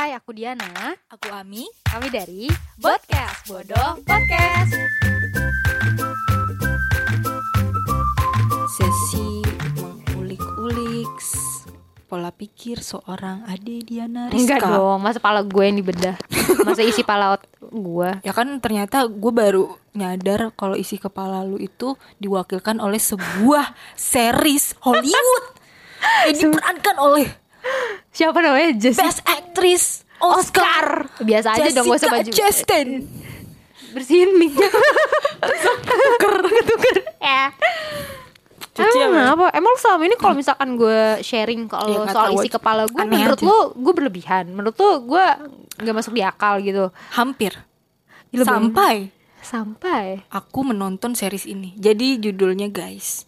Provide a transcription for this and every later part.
Hai, aku Diana. Aku Ami. Kami dari Podcast Bodoh Podcast. Sesi mengulik-ulik pola pikir seorang Ade Diana Rizka. Enggak dong, masa pala gue yang dibedah. Masa isi pala gue. Ya kan ternyata gue baru nyadar kalau isi kepala lu itu diwakilkan oleh sebuah series Hollywood. Ini diperankan oleh Siapa namanya? Jessica Best Actress Oscar. Biasa aja dong, gak usah Jessica baju. Chastain. Bersihin mic-nya. Tuker, tuker. Ya. Cuci Emang apa? kenapa? Emang lu selama ini kalau misalkan gue sharing ke Ya, soal isi kepala gue, Aneh menurut aja. lo gue berlebihan. Menurut lo gue nggak masuk di akal gitu. Hampir. Gila, Bang. Sampai Sampai. aku menonton series ini. Jadi judulnya guys,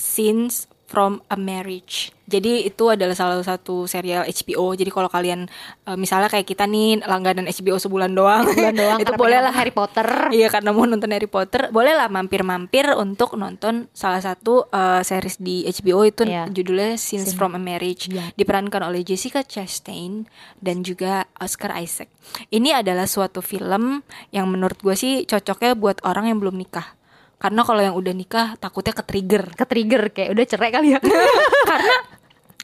Scenes from a Marriage. Jadi itu adalah salah satu serial HBO. Jadi kalau kalian eh, misalnya kayak kita nih langganan HBO sebulan doang, Bulan doang itu boleh lah Harry Potter. Iya karena mau nonton Harry Potter, boleh lah mampir-mampir untuk nonton salah satu eh, series di HBO itu Iya. judulnya Scenes from a Marriage, Iya. diperankan oleh Jessica Chastain dan juga Oscar Isaac. Ini adalah suatu film yang menurut gue sih cocoknya buat orang yang belum nikah. Karena kalau yang udah nikah takutnya ke trigger. Ke trigger kayak udah cerai kali ya. karena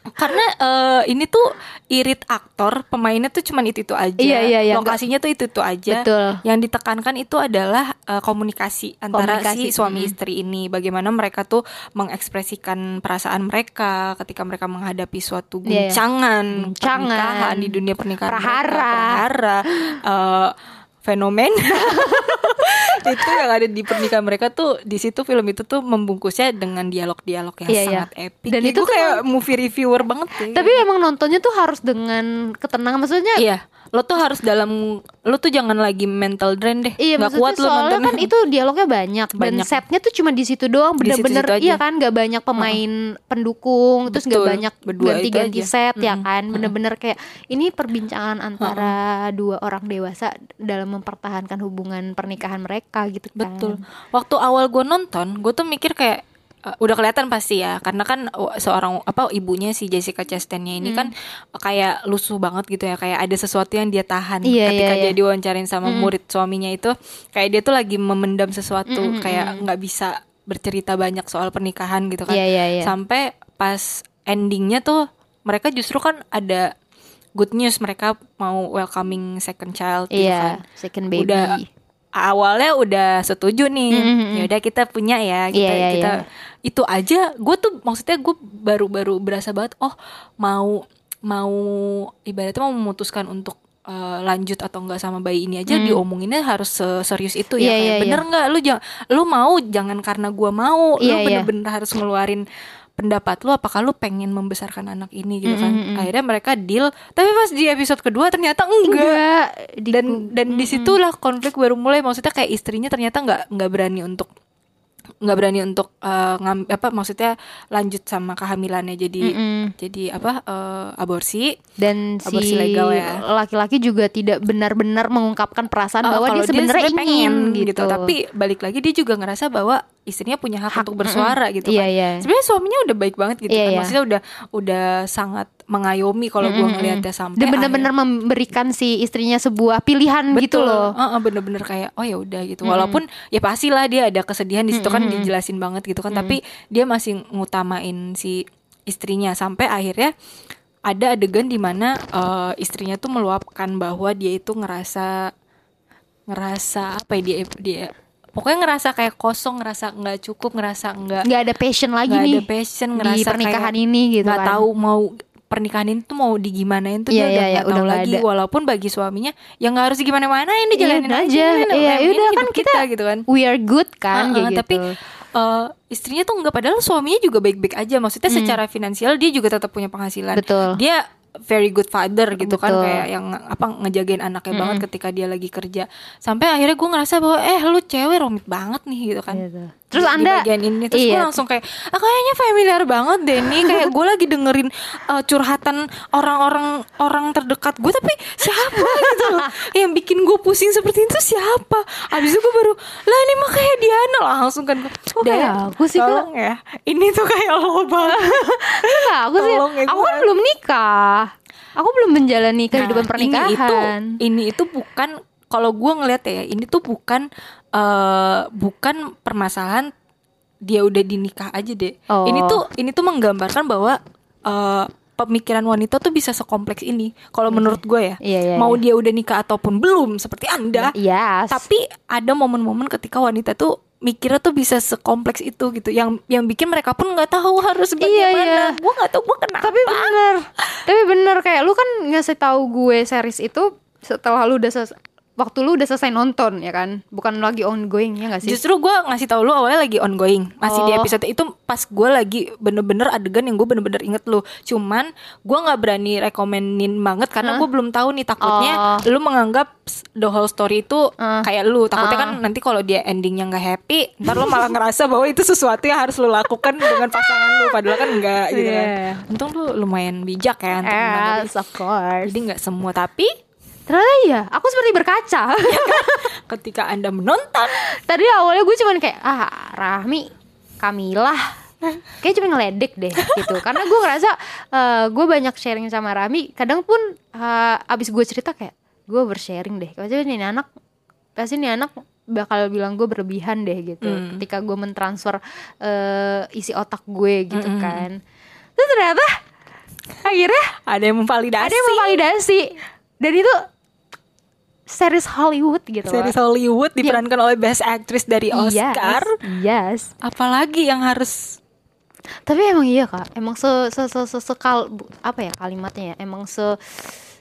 karena eh, ini tuh irit aktor pemainnya tuh cuman itu itu aja Iya, iya, iya. lokasinya tuh itu itu aja Betul. yang ditekankan itu adalah eh, komunikasi antara Komunikasi, si suami istri ini bagaimana mereka tuh mengekspresikan perasaan mereka ketika mereka menghadapi suatu Iya, iya. guncangan, Guncangan. pernikahan di dunia pernikahan mereka, Prahara. prahara, eh, fenomena itu yang ada di pernikahan mereka tuh di situ film itu tuh membungkusnya dengan dialog-dialog yang Iya, iya. sangat epic. Dan Ya, itu kayak movie reviewer banget ya. Tapi emang nontonnya tuh harus dengan ketenangan. Maksudnya. iya lo tuh harus dalam lo tuh jangan lagi mental drain deh. Iya maksudnya kuat lo nontonnya. kan itu dialognya banyak, dan Banyak. setnya tuh cuma di situ doang bener-bener iya kan nggak banyak pemain pendukung terus nggak Betul, banyak berdua itu ganti-ganti set ya Mm-mm. kan. Bener-bener kayak ini perbincangan antara dua orang dewasa dalam mempertahankan hubungan pernikahan mereka gitu kan. Betul. Waktu awal gue nonton gue tuh mikir kayak eh, udah kelihatan pasti ya karena kan oh, seorang apa ibunya si Jessica Chastainnya ini kan kayak lusuh banget gitu ya kayak ada sesuatu yang dia tahan Iya, ketika iya, dia iya. diwawancarain sama murid suaminya itu kayak dia tuh lagi memendam sesuatu Mm-mm, kayak nggak bisa bercerita banyak soal pernikahan gitu kan. Iya, iya, iya. sampai pas endingnya tuh mereka justru kan ada good news mereka mau welcoming second child gitu kan. iya second baby. udah awalnya udah setuju nih Mm-mm. ya udah kita punya ya kita Iya, iya, kita iya. itu aja gue tuh maksudnya gue baru-baru berasa banget oh mau mau ibaratnya mau memutuskan untuk eh, lanjut atau enggak sama bayi ini aja diomonginnya harus serius itu ya Hmm. Iya, kayak iya, bener nggak lu jangan lu mau jangan karena gue mau lu Iya, iya. bener-bener harus ngeluarin pendapat lu apakah lu pengen membesarkan anak ini gitu kan? Mm-mm, mm-mm. akhirnya mereka deal. Tapi pas di episode kedua ternyata enggak. Dan dan di situlah konflik baru mulai. Maksudnya kayak istrinya ternyata nggak nggak berani untuk nggak berani untuk eh, ngam- apa maksudnya lanjut sama kehamilannya. Jadi Mm-mm. jadi apa eh, aborsi. Dan si Aborsi legal ya. laki-laki juga tidak benar-benar mengungkapkan perasaan Eh, bahwa dia sebenarnya ingin pengen gitu. tapi balik lagi dia juga ngerasa bahwa istrinya punya hak, untuk bersuara gitu Iya, kan iya. sebenarnya suaminya udah baik banget gitu Iya, kan iya. maksudnya udah udah sangat mengayomi kalau gua Mm-mm. ngelihatnya sampai dan benar-benar memberikan si istrinya sebuah pilihan gitu Betul. loh. Heeh, bener-bener kayak oh ya udah gitu. Walaupun ya pastilah dia ada kesedihan di situ kan dijelasin banget gitu kan. Tapi dia masih ngutamain si istrinya sampai akhirnya ada adegan di mana eh, istrinya tuh meluapkan bahwa dia itu ngerasa ngerasa apa ya dia dia pokoknya ngerasa kayak kosong, ngerasa nggak cukup, ngerasa nggak nggak ada passion lagi nggak nih ada passion, di ngerasa pernikahan kayak ini gitu nggak kan. tahu mau pernikahan ini tuh mau digimanain tuh Iya, dia udah iya, iya, nggak udah tahu nggak lagi ada. walaupun bagi suaminya ya nggak harus gimana-mana ini Iya, jalanin udah aja, Iya, ini udah kan kita gitu kan We are good kan Heeh, kayak tapi gitu. eh, istrinya tuh nggak padahal suaminya juga baik-baik aja maksudnya secara finansial dia juga tetap punya penghasilan Hmm. Betul. dia very good father gitu kan Betul. kayak yang apa ngejagain anaknya banget ketika dia lagi kerja sampai akhirnya gue ngerasa bahwa eh lu cewek rumit banget nih gitu kan Gitu. Terus Di- di Anda- bagian ini terus gue iya. langsung kayak ah, kayaknya familiar banget deh nih kayak gue lagi dengerin uh, curhatan orang-orang orang terdekat gue tapi siapa gitu loh yang bikin gue pusing seperti itu siapa abis itu gue baru lah ini mah kayak Diana langsung kan gue kayak aku sih, tolong ya ini tuh kayak lo banget Enggak, aku sih Tolong ya, aku kan belum nikah. Aku belum menjalani kehidupan Nah, pernikahan. Ini itu, ini itu bukan kalau gue ngeliat ya, ini tuh bukan eh bukan permasalahan dia udah dinikah aja deh. Oh. Ini tuh ini tuh menggambarkan bahwa eh pemikiran wanita tuh bisa sekompleks ini. Kalau menurut gue ya, Iya, iya, mau iya. dia udah nikah ataupun belum seperti anda, Yes. tapi ada momen-momen ketika wanita tuh mikirnya tuh bisa sekompleks itu gitu yang yang bikin mereka pun nggak tahu harus Iya, bagaimana iya. gue nggak tahu gue kenapa tapi bener tapi bener kayak lu kan ngasih tahu gue series itu setelah lu udah waktu lu udah selesai nonton ya kan? Bukan lagi ongoing ya gak sih? Justru gue ngasih tahu lu awalnya lagi ongoing. Masih di Oh. episode itu pas gue lagi bener-bener adegan yang gue bener-bener inget lu. Cuman gue gak berani rekomenin banget Karena gue belum tahu nih. Takutnya Oh. Lu menganggap the whole story itu Uh. kayak lu. Takutnya Uh. kan nanti kalau dia endingnya gak happy Ntar lu malah ngerasa bahwa itu sesuatu yang harus lu lakukan dengan pasangan lu. Padahal kan enggak gitu kan. Iya. Untung lu lumayan bijak ya yes of course. Jadi gak semua. Tapi ternyata iya aku seperti berkaca. Ketika anda menonton. Tadi awalnya gue cuman kayak ah Rahmi Kamilah. Kayak cuma ngeledek deh gitu. Karena gue ngerasa eh, gue banyak sharing sama Rami kadang pun eh, abis gue cerita kayak gue bersharing deh. Pasti nih anak pasti nih anak bakal bilang gue berlebihan deh gitu. Hmm. ketika gue mentransfer eh, isi otak gue gitu Mm-mm. kan. Terus ternyata akhirnya Ada yang memvalidasi. Ada yang memvalidasi dan itu series Hollywood gitu loh. Series Hollywood diperankan oleh Best Actress dari Oscar. Yes, yes. Apalagi yang harus Tapi emang iya kak, emang se se se, se- sekal bu- apa ya kalimatnya ya, emang se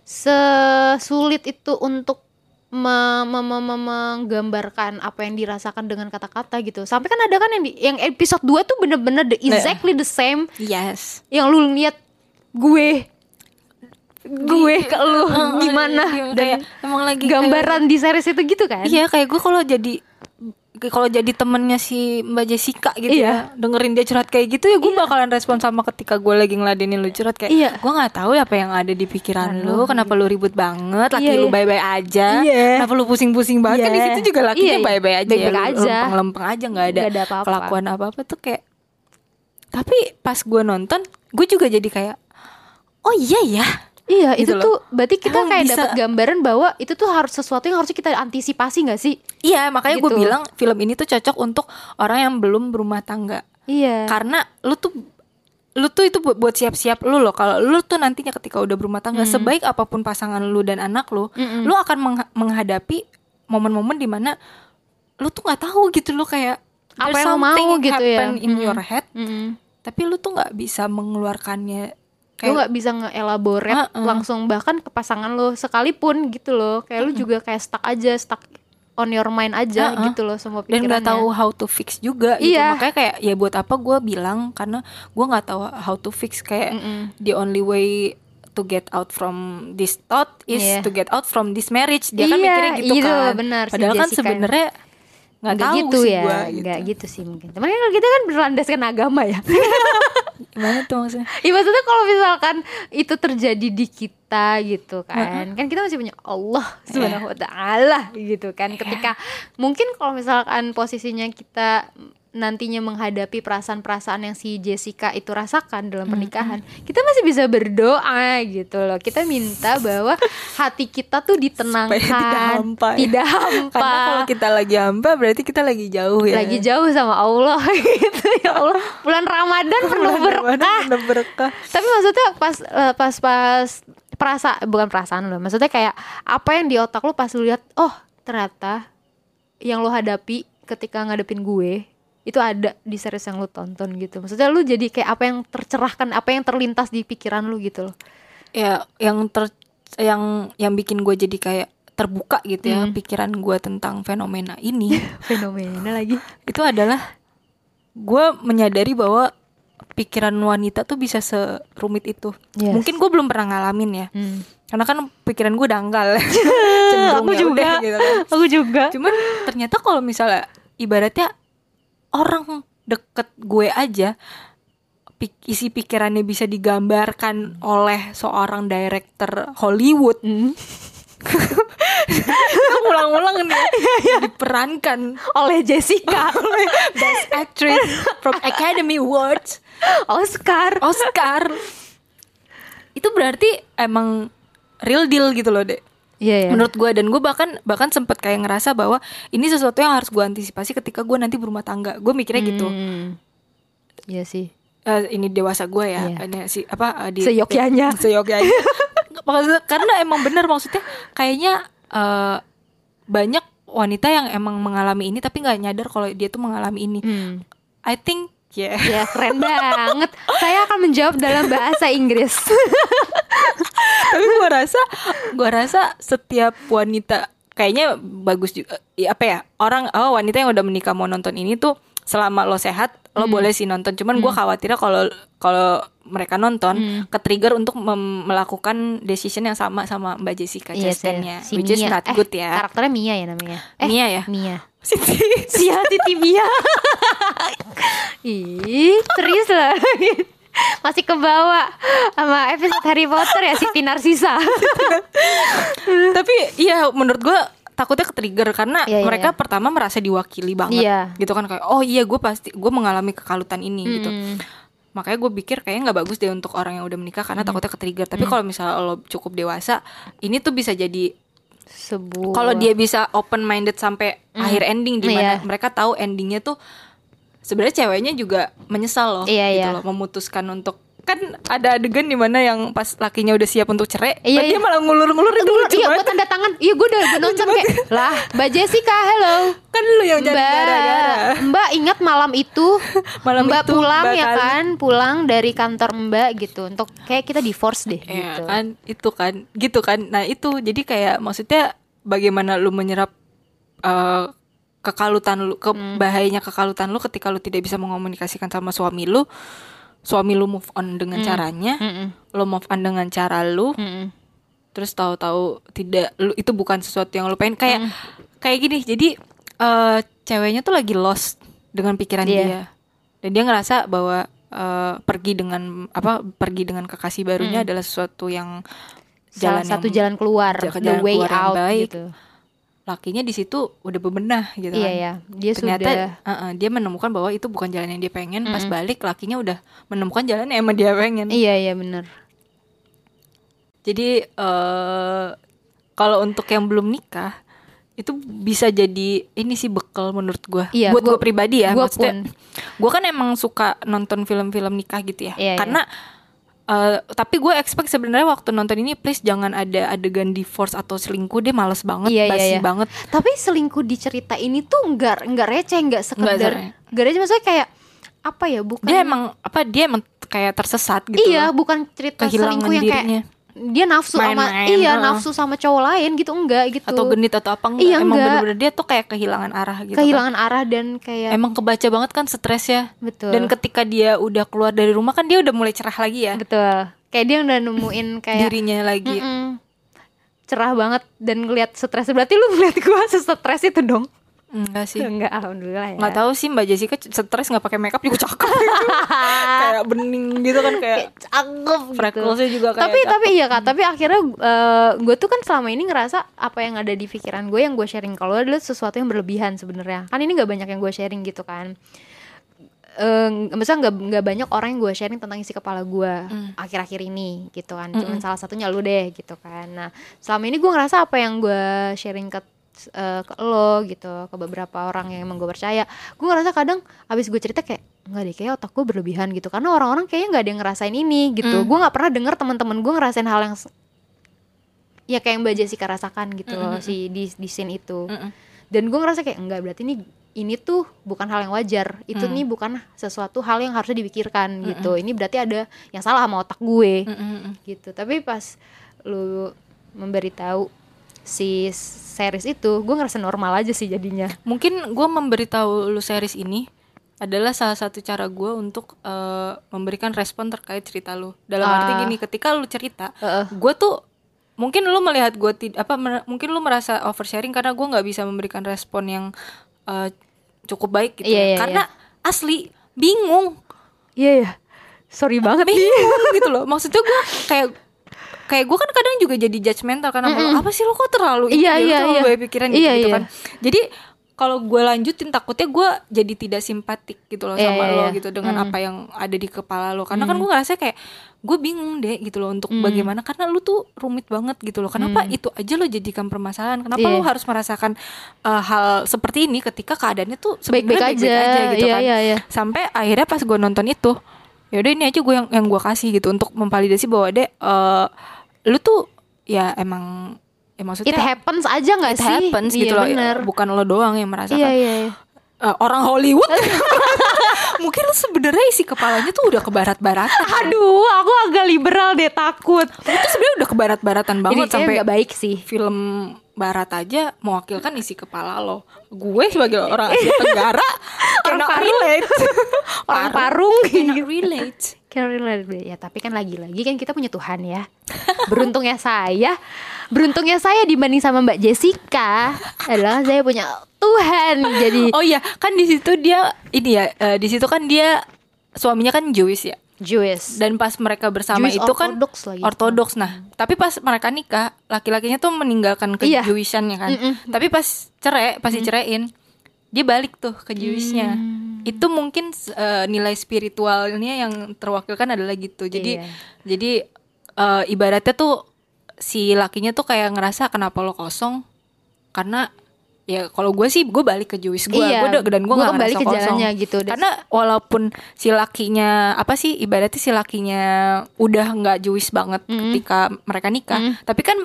sesulit itu untuk me- me- me- me- menggambarkan apa yang dirasakan dengan kata-kata gitu. Sampai kan ada kan yang di, yang episode 2 tuh bener-bener the exactly the same yes. yang lu lihat gue gue ke lu Oh, gimana iya, dan kayak emang lagi gambaran di series itu gitu kan? Kayak, iya kayak gue kalau jadi kalau jadi temennya si Mbak Jessica gitu Iya. ya dengerin dia curhat kayak gitu ya gue bakalan respon sama ketika gue lagi ngeladenin lu curhat kayak Iya. gue nggak tahu ya apa yang ada di pikiran lu kenapa lu ribut banget laki Iya, lu iya. bye-bye aja Iya. kenapa lu pusing-pusing banget kan di Iya. situ juga lakinya Iya, iya. bye-bye aja ya, aja. lempeng-lempeng aja nggak ada, Nggak ada apa-apa. kelakuan apa-apa tuh kayak tapi pas gue nonton gue juga jadi kayak oh iya ya Iya, Gitu itu loh. tuh berarti kita Emang kayak bisa- dapat gambaran bahwa itu tuh harus sesuatu yang harus kita antisipasi nggak sih? Iya, makanya gue Gitu. bilang film ini tuh cocok untuk orang yang belum berumah tangga. Iya. Karena lu tuh lu tuh itu buat, siap-siap lu loh. Kalau lu tuh nantinya ketika udah berumah tangga, sebaik apa pun pasangan lu dan anak lu, Mm-mm. lu akan mengha- menghadapi momen-momen di mana lu tuh nggak tahu gitu lu kayak Apa yang mau gitu ya. in Mm-mm. your head, Mm-mm. tapi lu tuh nggak bisa mengeluarkannya Lu nggak bisa nge-elaborate Heeh. langsung bahkan ke pasangan lo sekalipun gitu loh. Kayak lu juga kayak stuck aja, stuck on your mind aja Heeh. gitu loh semua dan pikirannya. nggak tahu how to fix juga gitu Iya. makanya kayak ya buat apa gue bilang karena gue nggak tahu how to fix kayak Mm-mm. the only way to get out from this thought is Iya. to get out from this marriage dia kan Iya, mikirnya gitu itu kan benar, si padahal kan Jessica. sebenarnya nggak gitu sih ya, gua, nggak gitu sih mungkin. Temen kan kita kan berlandaskan agama ya. gimana tuh maksudnya? Iya maksudnya kalau misalkan itu terjadi di kita gitu kan. Kan kita masih punya Allah subhanahu wa ta'ala gitu kan. Ketika mungkin kalau misalkan posisinya kita nantinya menghadapi perasaan-perasaan yang si Jessica itu rasakan dalam pernikahan Kita masih bisa berdoa gitu loh. Kita minta bahwa hati kita tuh ditenangkan Supaya tidak hampa ya. Tidak hampa. karena kalau kita lagi hampa berarti kita lagi jauh ya. Lagi jauh sama Allah gitu. Ya Allah bulan Ramadan penuh berkah. berkah. Tapi maksudnya pas eh, pas pas perasa bukan perasaan lo maksudnya kayak apa yang di otak lo pas lu lihat oh ternyata yang lo hadapi ketika ngadepin gue itu ada di series yang lo tonton gitu. Maksudnya lu jadi kayak apa yang tercerahkan apa yang terlintas di pikiran lu gitu loh. Ya yang ter yang yang bikin gue jadi kayak terbuka gitu ya Hmm. pikiran gue tentang fenomena ini. Fenomena lagi. Itu adalah gue menyadari bahwa pikiran wanita tuh bisa serumit itu Yes. mungkin gue belum pernah ngalamin ya Hmm. karena kan pikiran gue dangkal Aku ya juga. udah gitu kan. aku juga cuman ternyata kalau misalnya ibaratnya orang deket gue aja pik- isi pikirannya bisa digambarkan oleh seorang director Hollywood Hmm. ulang-ulang nih diperankan oleh Jessica oleh Best Actress from Academy Awards Oscar Oscar itu berarti emang real deal gitu loh dek Iya ya. menurut gue dan gue bahkan bahkan sempet kayak ngerasa bahwa ini sesuatu yang harus gue antisipasi ketika gue nanti berumah tangga gue mikirnya gitu Hmm. Iya sih. Eh, ini dewasa gue ya Iya. ini si apa eh, di Seyogyanya. seyogyanya Maksudnya- karena emang bener maksudnya kayaknya eh, banyak wanita yang emang mengalami ini tapi nggak nyadar kalau dia tuh mengalami ini Hmm. I think ya Ya keren banget. Saya akan menjawab dalam bahasa Inggris. tapi gue rasa gue rasa setiap wanita kayaknya bagus juga ya, apa ya orang oh wanita yang udah menikah mau nonton ini tuh selama lo sehat lo Hmm. boleh sih nonton cuman gue khawatirnya kalau kalau mereka nonton Hmm. ke trigger untuk melakukan decision yang sama sama mbak Jessica Iya Chastainnya sih, si which is Mia. not Eh, good ya Karakternya Mia ya namanya. Eh, Mia ya Mia. Siti Sia Titi Mia. Ih, serius lah. Masih kebawa sama episode Harry Potter ya Siti Narsisa. tapi iya menurut gue takutnya ke trigger karena Iya, iya, mereka iya. pertama merasa diwakili banget Iya. gitu kan kayak oh iya gue pasti gue mengalami kekalutan ini gitu Mm. Makanya gue pikir kayaknya nggak bagus deh untuk orang yang udah menikah karena takutnya ke trigger tapi kalau misalnya lo cukup dewasa ini tuh bisa jadi Sebuah kalau dia bisa open minded sampai akhir ending di mana Iya. mereka tahu endingnya tuh sebenarnya ceweknya juga menyesal loh Iya, gitu iya. loh memutuskan untuk kan ada adegan di mana yang pas lakinya udah siap untuk cerai Iya, dia iya. malah ngulur-ngulur itu Dulu, lucu iya gue tanda tangan Iya gue udah nonton kayak Lah Mbak Jessica hello. Kan lu yang jadi Mbak gara-gara. Mbak ingat malam itu? Malam Mbak itu, pulang Mbak ya kali. kan? Pulang dari kantor Mbak gitu. Untuk kayak kita divorce deh Iya gitu. kan itu kan gitu kan. Nah itu jadi kayak maksudnya bagaimana lu menyerap eh, kekalutan lu ke Hmm. bahayanya kekalutan lu ketika lu tidak bisa mengomunikasikan sama suami lu suami lu move on dengan caranya Mm-mm. lu move on dengan cara lu Mm-mm. terus tahu-tahu tidak lu itu bukan sesuatu yang lu pengen kayak Hmm. kayak gini jadi eh, ceweknya tuh lagi lost dengan pikiran Iya. dia dan dia ngerasa bahwa eh, pergi dengan apa pergi dengan kekasih barunya adalah sesuatu yang. Salah jalan satu yang jalan keluar jalan The way keluar yang out baik. gitu lakinya di situ udah bebenah gitu Iya kan. ya Dia ternyata sudah eh, eh, dia menemukan bahwa itu bukan jalan yang dia pengen. Pas balik lakinya udah menemukan jalan yang emang dia pengen. Iya iya bener. Jadi eh kalau untuk yang belum nikah itu bisa jadi ini sih bekal menurut gua. Iya, Buat gua- gue pribadi ya gua maksudnya. Gua kan emang suka nonton film-film nikah gitu ya. Iya, Karena eh, tapi gue expect sebenarnya waktu nonton ini please jangan ada adegan divorce atau selingkuh deh males banget, Iya, iya, basi iya. banget. Tapi selingkuh di cerita ini tuh nggak nggak receh, nggak sekedar Nggak receh maksudnya kayak apa ya bukan Dia emang apa dia emang kayak tersesat gitu. iya bukan cerita Kehilangan selingkuh yang dirinya. kayak dia nafsu sama Main-main, iya heeh. nafsu sama cowok lain gitu enggak gitu atau genit atau apa enggak. Iya, emang bener-bener dia tuh kayak kehilangan arah gitu. kan. kehilangan arah dan kayak Emang kebaca banget kan stres ya. betul Dan ketika dia udah keluar dari rumah kan dia udah mulai cerah lagi ya. betul kayak dia udah nemuin kayak dirinya lagi. Mm-mm. cerah banget dan ngelihat stres berarti lu ngeliat gua stres itu dong Enggak sih. enggak alhamdulillah ya Nggak tahu sih Mbak Jessica stres nggak pakai makeup juga cakep. kayak bening gitu kan kayak cakep gitu. juga kayak tapi cakep. tapi iya kak tapi akhirnya gue tuh kan selama ini ngerasa apa yang ada di pikiran gue yang gue sharing kalau adalah sesuatu yang berlebihan sebenarnya kan ini nggak banyak yang gue sharing gitu kan eh misalnya nggak nggak banyak orang yang gue sharing tentang isi kepala gue akhir-akhir ini gitu kan cuman salah satunya lu deh gitu kan nah selama ini gue ngerasa apa yang gue sharing ke eh, ke lo gitu ke beberapa orang yang emang gue percaya. Gue ngerasa kadang abis gue cerita kayak nggak deh kayak otak gue berlebihan gitu. Karena orang-orang kayaknya nggak ada yang ngerasain ini gitu. Gue nggak pernah dengar teman-teman gue ngerasain hal yang ya kayak yang mbak Jessica rasakan gitu loh si di di scene itu. Mm-mm. dan gue ngerasa kayak enggak berarti ini ini tuh bukan hal yang wajar. Itu nih bukan sesuatu hal yang harusnya dipikirkan gitu. ini berarti ada yang salah sama otak gue. Mm-mm. gitu. Tapi pas lu memberitahu si series itu gue ngerasa normal aja sih jadinya Mungkin gue memberitahu lu series ini adalah salah satu cara gue untuk eh, memberikan respon terkait cerita lu. Dalam arti Ah. gini, ketika lu cerita, Heeh. gue tuh mungkin lu melihat gue tidak apa mer- mungkin lu merasa oversharing karena gue nggak bisa memberikan respon yang eh, cukup baik gitu. Iya, iya, karena asli bingung, iya ya sorry banget nih bingung gitu loh. Maksudnya gue kayak kayak gue kan kadang juga jadi judgmental karena malu, apa sih lu kok terlalu ini Iya, ya, iya, terlalu iya. banyak pikiran gitu, Iya, gitu iya. kan. Jadi kalau gue lanjutin takutnya gue jadi tidak simpatik gitu loh Iya, sama iya, lo iya. gitu dengan apa yang ada di kepala lo karena kan gue ngerasa kayak gue bingung deh gitu loh untuk bagaimana karena lu tuh rumit banget gitu loh kenapa itu aja lo jadikan permasalahan kenapa Iya. lu harus merasakan uh, hal seperti ini ketika keadaannya tuh Baik-baik sebenarnya aja. gitu Iya, kan iya, iya. sampai akhirnya pas gue nonton itu yaudah ini aja gue yang yang gue kasih gitu untuk memvalidasi bahwa deh uh, lu tuh ya emang ya maksudnya It happens aja nggak it sih? happens Iya, gitu loh bener. bukan lo doang yang merasakan Iya iya. iya. Eh, orang Hollywood mungkin lu sebenarnya isi kepalanya tuh udah ke barat-baratan Aduh, aku agak liberal deh takut. itu sebenarnya udah ke barat-baratan banget kayaknya sampai nggak baik sih. film barat aja mewakilkan isi kepala lo gue sebagai orang Asia Tenggara cannot relate Orang parung cannot relate Can relate. ya tapi kan lagi-lagi kan kita punya Tuhan ya. Beruntungnya saya beruntungnya saya dibanding sama Mbak Jessica adalah saya punya Tuhan. Jadi oh iya kan di situ dia ini ya eh, di situ kan dia suaminya kan Jewish ya? Jewish. Dan pas mereka bersama Jewish itu kan Orthodox lagi. ortodoks nah tapi pas mereka nikah laki-lakinya tuh meninggalkan Iya. kejewishannya kan. Tapi pas cerai pas diceraiin dia balik tuh ke Jewishnya Hmm. Itu mungkin eh, nilai spiritualnya yang terwakilkan adalah gitu. Jadi Iya. jadi eh, ibaratnya tuh si lakinya tuh kayak ngerasa kenapa lo kosong? Karena ya kalau gue sih gue balik ke Jewish gue Iya, gue dan gue nggak kembali ngerasa ke kosong. jalannya gitu. Karena walaupun si lakinya apa sih ibaratnya si lakinya udah nggak Jewish banget ketika mereka nikah tapi kan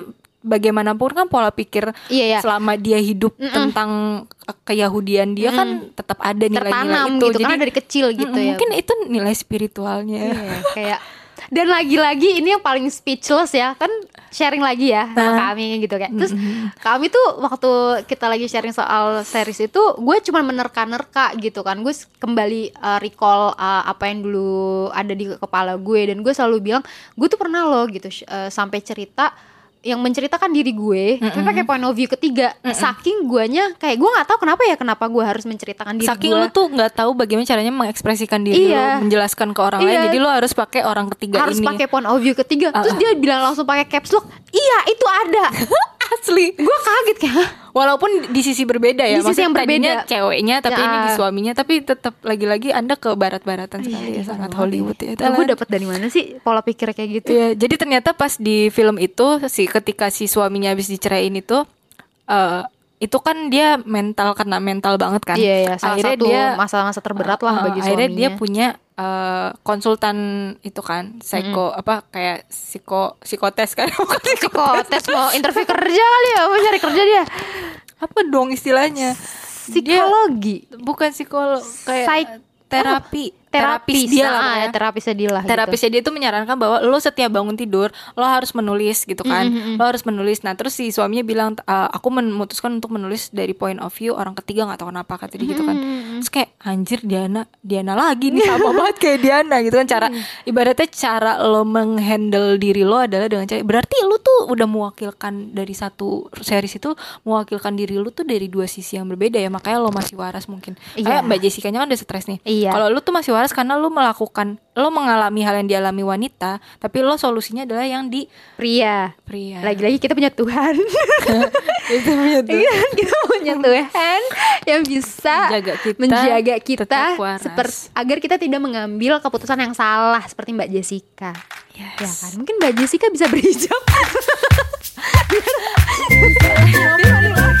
bagaimanapun kan pola pikir Iya, iya. selama dia hidup tentang ke- keyahudian dia kan tetap ada nilai-nilai itu. gitu. Karena dari kecil gitu mm, ya. mungkin itu nilai spiritualnya. Iya, kayak dan lagi-lagi ini yang paling speechless ya. Kan sharing lagi ya sama kami gitu kayak. Terus kami tuh waktu kita lagi sharing soal series itu gue cuma menerka-nerka gitu kan. Gue kembali uh, recall uh, apa yang dulu ada di kepala gue. Dan gue selalu bilang gue tuh pernah loh gitu. Uh, sampai cerita yang menceritakan diri gue tapi pakai point of view ketiga saking guanya kayak gue nggak tahu kenapa ya kenapa gue harus menceritakan diri Saking gue lu tuh nggak tahu bagaimana caranya mengekspresikan diri Iya. lu, menjelaskan ke orang lain, Iya. jadi lu harus pakai orang ketiga harus ini. pakai point of view ketiga terus dia bilang langsung pakai caps lock iya itu ada Asli. gue kaget kayak "Hah? Walaupun di sisi berbeda ya, Di sisi yang berbeda. ceweknya, tapi Ya. ini di suaminya, tapi tetap lagi-lagi anda ke barat-baratan sekali Iya, ya, sangat Hollywood ya. gue dapet dari mana sih pola pikir kayak gitu Iya, jadi ternyata pas di film itu si ketika si suaminya habis diceraiin itu eh itu kan dia mental karena mental banget kan. iya ya salah akhirnya satu dia masa-masa terberat lah eh, bagi akhirnya suaminya dia punya eh, konsultan itu kan, psiko apa kayak psiko psikotes kan. Bukan psikotes mau interview kerja kali ya mau cari kerja dia apa dong istilahnya? psikologi Bukan psikolog kayak Psych- terapi. Terapis dia ah, lah ya, terapisnya dia lah gitu. terapisnya dia tuh menyarankan bahwa lo setiap bangun tidur lo harus menulis gitu kan. Lo harus menulis. Nah terus si suaminya bilang "Eh, aku memutuskan untuk menulis dari point of view orang ketiga nggak tahu kenapa kata dia gitu kan. Terus kayak anjir Diana Diana lagi nih sama banget kayak Diana gitu kan. Cara ibaratnya cara lo menghandle diri lo adalah dengan cara berarti lo tuh udah mewakilkan dari satu series itu mewakilkan diri lo tuh dari dua sisi yang berbeda ya. Makanya lo masih waras mungkin. Iya. kayak Mbak Jessica nya kan udah stres nih. Iya. kalau lu tuh masih waras malas karena lo melakukan lo mengalami hal yang dialami wanita tapi lo solusinya adalah yang di pria. Pria. Lagi-lagi kita punya Tuhan. Iya, kita punya Tuhan. Kita punya Tuhan yang bisa menjaga kita, menjaga kita seperti agar kita tidak mengambil keputusan yang salah seperti Mbak Jessica. Yes. ya kan? Mungkin Mbak Jessica bisa berhijab